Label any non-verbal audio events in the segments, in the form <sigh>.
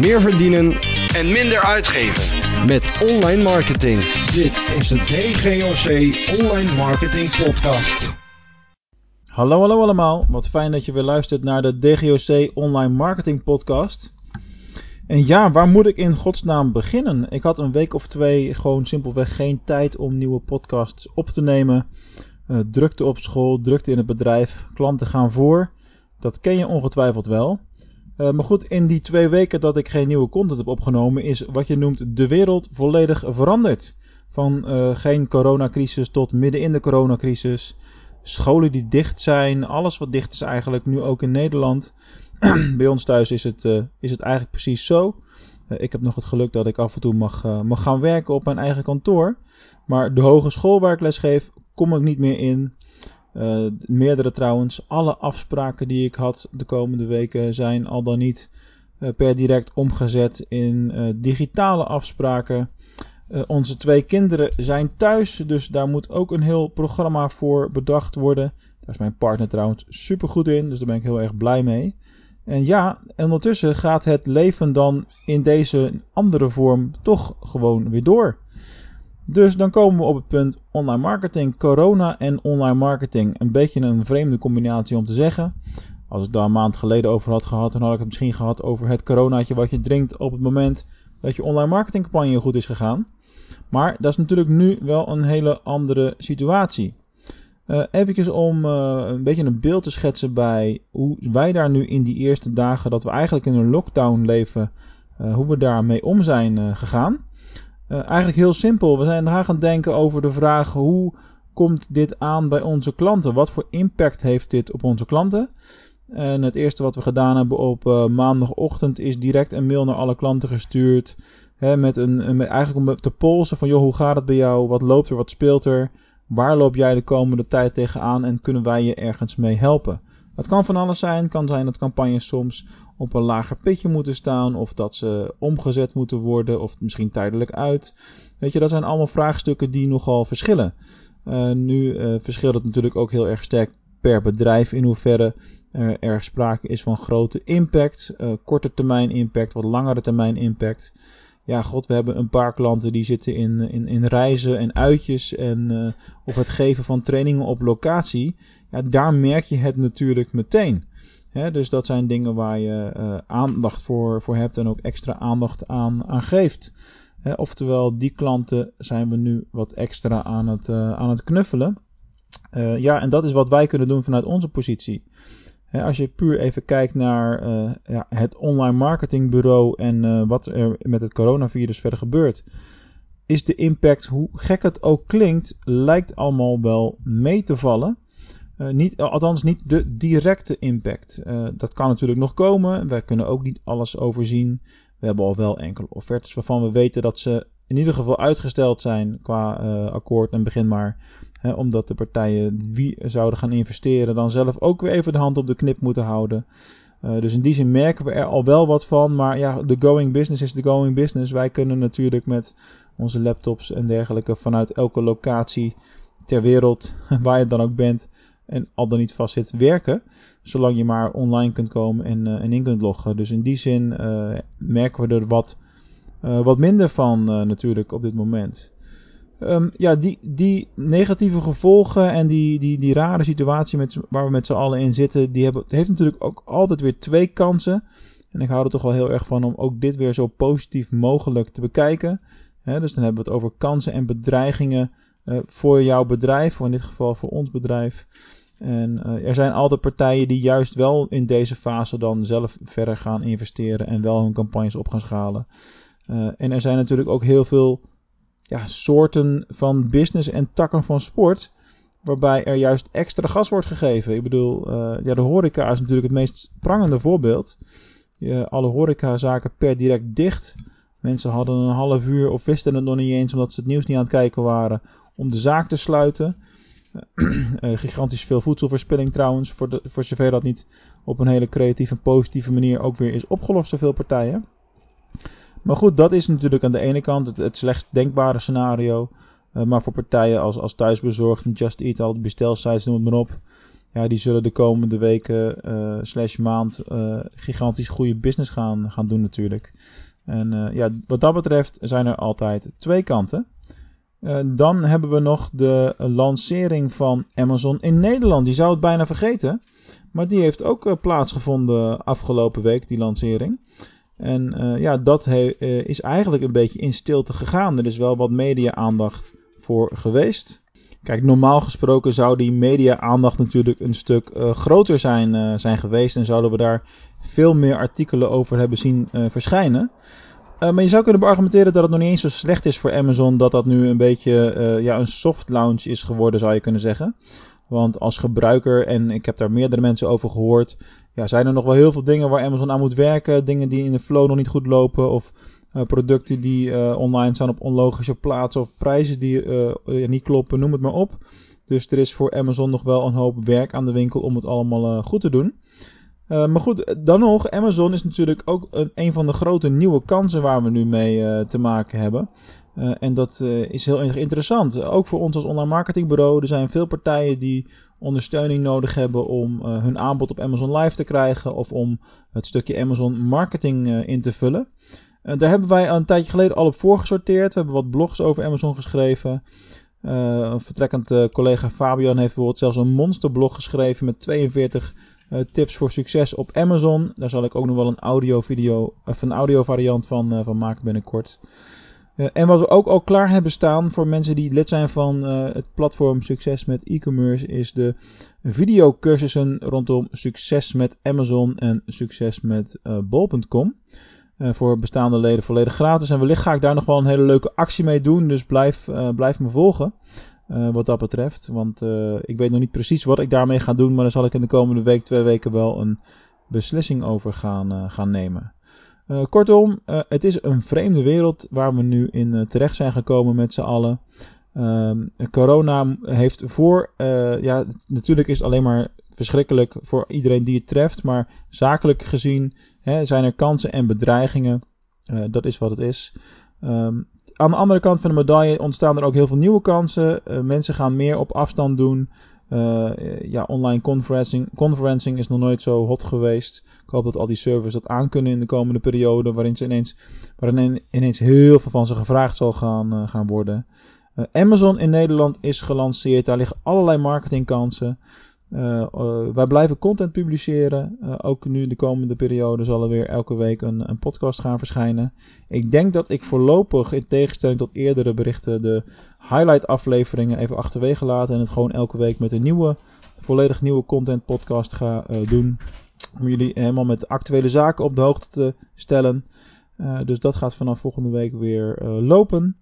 meer verdienen en minder uitgeven. met online marketing. Dit is de DGOC Online Marketing Podcast. Hallo, hallo allemaal. Wat fijn dat je weer luistert naar de DGOC Online Marketing Podcast. En ja, waar moet ik in godsnaam beginnen? Ik had een week of twee gewoon simpelweg geen tijd om nieuwe podcasts op te nemen. Uh, drukte op school, drukte in het bedrijf, klanten gaan voor. Dat ken je ongetwijfeld wel. Uh, maar goed, in die twee weken dat ik geen nieuwe content heb opgenomen, is wat je noemt de wereld volledig veranderd. Van uh, geen coronacrisis tot midden in de coronacrisis. Scholen die dicht zijn, alles wat dicht is eigenlijk, nu ook in Nederland. <clears throat> Bij ons thuis is het, uh, is het eigenlijk precies zo. ik heb nog het geluk dat ik af en toe mag, mag gaan werken op mijn eigen kantoor. Maar de hogeschool waar ik les geef, kom ik niet meer in. Uh, meerdere trouwens. Alle afspraken die ik had de komende weken zijn al dan niet uh, per direct omgezet in uh, digitale afspraken. onze twee kinderen zijn thuis, dus daar moet ook een heel programma voor bedacht worden. Daar is mijn partner trouwens super goed in, dus daar ben ik heel erg blij mee. En ja, ondertussen gaat het leven dan in deze andere vorm toch gewoon weer door. Dus dan komen we op het punt online marketing, corona en online marketing. Een beetje een vreemde combinatie om te zeggen. Als ik daar een maand geleden over had gehad, dan had ik het misschien gehad over het coronaatje wat je drinkt op het moment dat je online marketingcampagne goed is gegaan. Maar dat is natuurlijk nu wel een hele andere situatie. Uh, Even om uh, een beetje een beeld te schetsen bij hoe wij daar nu in die eerste dagen dat we eigenlijk in een lockdown leven, uh, hoe we daarmee om zijn gegaan. Uh, eigenlijk heel simpel. We zijn gaan denken over de vraag hoe komt dit aan bij onze klanten? Wat voor impact heeft dit op onze klanten? En het eerste wat we gedaan hebben op uh, maandagochtend is direct een mail naar alle klanten gestuurd. Hè, met een, met eigenlijk om te polsen van joh, hoe gaat het bij jou? Wat loopt er? Wat speelt er? Waar loop jij de komende tijd tegenaan en kunnen wij je ergens mee helpen? Het kan van alles zijn. Het kan zijn dat campagnes soms op een lager pitje moeten staan. Of dat ze omgezet moeten worden. Of misschien tijdelijk uit. Weet je, dat zijn allemaal vraagstukken die nogal verschillen. Uh, nu uh, verschilt het natuurlijk ook heel erg sterk per bedrijf in hoeverre er, sprake is van grote impact. Uh, korte termijn impact, wat langere termijn impact. Ja, god, we hebben een paar klanten die zitten in, in, in reizen en uitjes en of het geven van trainingen op locatie ja, daar merk je het natuurlijk meteen. He, dus dat zijn dingen waar je uh, aandacht voor, voor hebt en ook extra aandacht aan, aan geeft. Oftewel, die klanten zijn we nu wat extra aan het, uh, aan het knuffelen. Ja, en dat is wat wij kunnen doen vanuit onze positie. Als je puur even kijkt naar ja, het online marketingbureau en wat er met het coronavirus verder gebeurt, is de impact, hoe gek het ook klinkt, lijkt allemaal wel mee te vallen. Uh, niet, althans niet de directe impact. Dat kan natuurlijk nog komen. Wij kunnen ook niet alles overzien. We hebben al wel enkele offertes waarvan we weten dat ze in ieder geval uitgesteld zijn qua uh, akkoord en begin maar. Hè, omdat de partijen wie zouden gaan investeren dan zelf ook weer even de hand op de knip moeten houden. dus in die zin merken we er al wel wat van. Maar ja, de going business is de going business. Wij kunnen natuurlijk met onze laptops en dergelijke vanuit elke locatie ter wereld, <laughs> waar je dan ook bent, en al dan niet vast zit werken. Zolang je maar online kunt komen en, uh, en in kunt loggen. Dus in die zin merken we er wat, uh, wat minder van natuurlijk op dit moment. Um, ja, die, die negatieve gevolgen en die, die, die rare situatie met, waar we met z'n allen in zitten, die hebben, heeft natuurlijk ook altijd weer twee kansen. En ik hou er toch wel heel erg van om ook dit weer zo positief mogelijk te bekijken. Dus dan hebben we het over kansen en bedreigingen voor jouw bedrijf, of in dit geval voor ons bedrijf. En er zijn altijd partijen die juist wel in deze fase dan zelf verder gaan investeren en wel hun campagnes op gaan schalen. Uh, en er zijn natuurlijk ook heel veel ja, soorten van business en takken van sport. Waarbij er juist extra gas wordt gegeven. Ik bedoel, uh, ja, de horeca is natuurlijk het meest prangende voorbeeld. alle horecazaken per direct dicht. Mensen hadden een half uur of wisten het nog niet eens omdat ze het nieuws niet aan het kijken waren. Om de zaak te sluiten. uh, <clears throat> gigantisch veel voedselverspilling trouwens, voor, voor zover dat niet op een hele creatieve en positieve manier ook weer is opgelost door veel partijen. Maar goed, dat is natuurlijk aan de ene kant het, het slechtst denkbare scenario. Uh, maar voor partijen als, als thuisbezorgd, Just Eat, al de bestelsites, noem het maar op. ja, die zullen de komende weken slash maand gigantisch goede business gaan, gaan doen natuurlijk. En ja, wat dat betreft zijn er altijd twee kanten. dan hebben we nog de lancering van Amazon in Nederland. Die zou het bijna vergeten. Maar die heeft ook plaatsgevonden afgelopen week, die lancering. En uh, ja, dat he, uh, is eigenlijk een beetje in stilte gegaan. Er is wel wat media-aandacht voor geweest. Kijk, normaal gesproken zou die media-aandacht natuurlijk een stuk uh, groter zijn, zijn geweest. En zouden we daar veel meer artikelen over hebben zien verschijnen. maar je zou kunnen beargumenteren dat het nog niet eens zo slecht is voor Amazon. Dat dat nu een beetje ja, een soft launch is geworden, zou je kunnen zeggen. Want als gebruiker, en ik heb daar meerdere mensen over gehoord, ja, zijn er nog wel heel veel dingen waar Amazon aan moet werken. Dingen die in de flow nog niet goed lopen. Of uh, producten die uh, online staan op onlogische plaatsen. Of prijzen die uh, niet kloppen, noem het maar op. Dus er is voor Amazon nog wel een hoop werk aan de winkel om het allemaal goed te doen. maar goed, dan nog, Amazon is natuurlijk ook een, een van de grote nieuwe kansen waar we nu mee te maken hebben. Uh, en dat uh, is heel interessant. Ook voor ons als online marketingbureau. Er zijn veel partijen die ondersteuning nodig hebben om uh, hun aanbod op Amazon Live te krijgen. Of om het stukje Amazon marketing in te vullen. daar hebben wij een tijdje geleden al op voorgesorteerd. We hebben wat blogs over Amazon geschreven. een vertrekkend collega Fabian heeft bijvoorbeeld zelfs een monsterblog geschreven met 42 tips voor succes op Amazon. Daar zal ik ook nog wel een audio video, of een audio variant van, van maken binnenkort. Uh, en wat we ook al klaar hebben staan voor mensen die lid zijn van uh, het platform Succes met e-commerce is de videocursussen rondom succes met Amazon en succes met uh, bol.com. voor bestaande leden volledig gratis. En wellicht ga ik daar nog wel een hele leuke actie mee doen. Dus blijf, blijf me volgen wat dat betreft. Want ik weet nog niet precies wat ik daarmee ga doen. Maar daar zal ik in de komende week, twee weken wel een beslissing over gaan, gaan nemen. Uh, kortom, uh, het is een vreemde wereld waar we nu in uh, terecht zijn gekomen met z'n allen. Ehm, corona heeft voor, ja, natuurlijk is het alleen maar verschrikkelijk voor iedereen die het treft, maar zakelijk gezien hè, zijn er kansen en bedreigingen. dat is wat het is. Um, aan de andere kant van de medaille ontstaan er ook heel veel nieuwe kansen. mensen gaan meer op afstand doen. Uh, ja, online conferencing, conferencing is nog nooit zo hot geweest. Ik hoop dat al die servers dat aankunnen in de komende periode, waarin, ze ineens, waarin ineens heel veel van ze gevraagd zal gaan, uh, gaan worden. Uh, Amazon in Nederland is gelanceerd, daar liggen allerlei marketingkansen. Uh, uh, wij blijven content publiceren. Uh, ook nu de komende periode zal er weer elke week een, een, podcast gaan verschijnen. Ik denk dat ik voorlopig, in tegenstelling tot eerdere berichten, de highlight afleveringen even achterwege laat. En het gewoon elke week met een nieuwe, volledig nieuwe content podcast ga doen. Om jullie helemaal met actuele zaken op de hoogte te stellen. dus dat gaat vanaf volgende week weer lopen.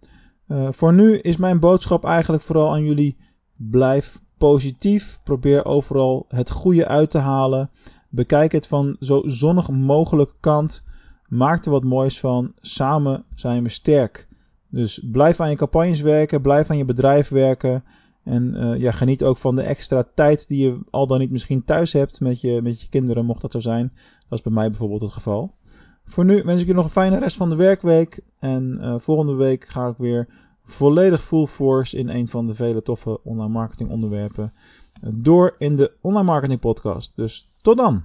voor nu is mijn boodschap eigenlijk vooral aan jullie. Blijf positief. Probeer overal het goede uit te halen. Bekijk het van zo zonnig mogelijk kant. Maak er wat moois van. Samen zijn we sterk. Dus blijf aan je campagnes werken. Blijf aan je bedrijf werken. En uh, ja, geniet ook van de extra tijd die je al dan niet misschien thuis hebt met je, met je kinderen, mocht dat zo zijn. Dat is bij mij bijvoorbeeld het geval. Voor nu wens ik je nog een fijne rest van de werkweek. En uh, volgende week ga ik weer volledig full force in een van de vele toffe online marketing onderwerpen door in de online marketing podcast. Dus tot dan!